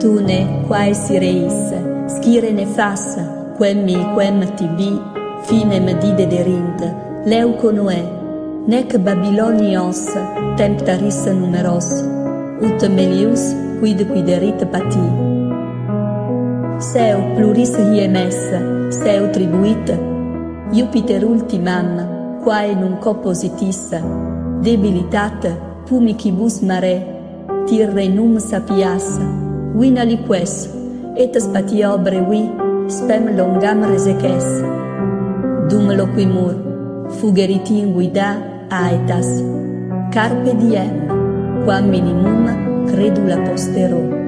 Tune quae sireis, scire ne fassa, quem tibi, finem didederint, leuco noe, nec Babilonios, temptaris numeros, ut melius quid quiderit pati. Seu pluris hiemes, seu tribuit, Jupiter ultimam, quae nun oppositis, debilitat pumicibus mare, tirrenum sapias, win pues, et spati obre vi spem longam reseces. Dum loquimur, fugerit in guida aetas. Carpe diem, quam minimum credula postero.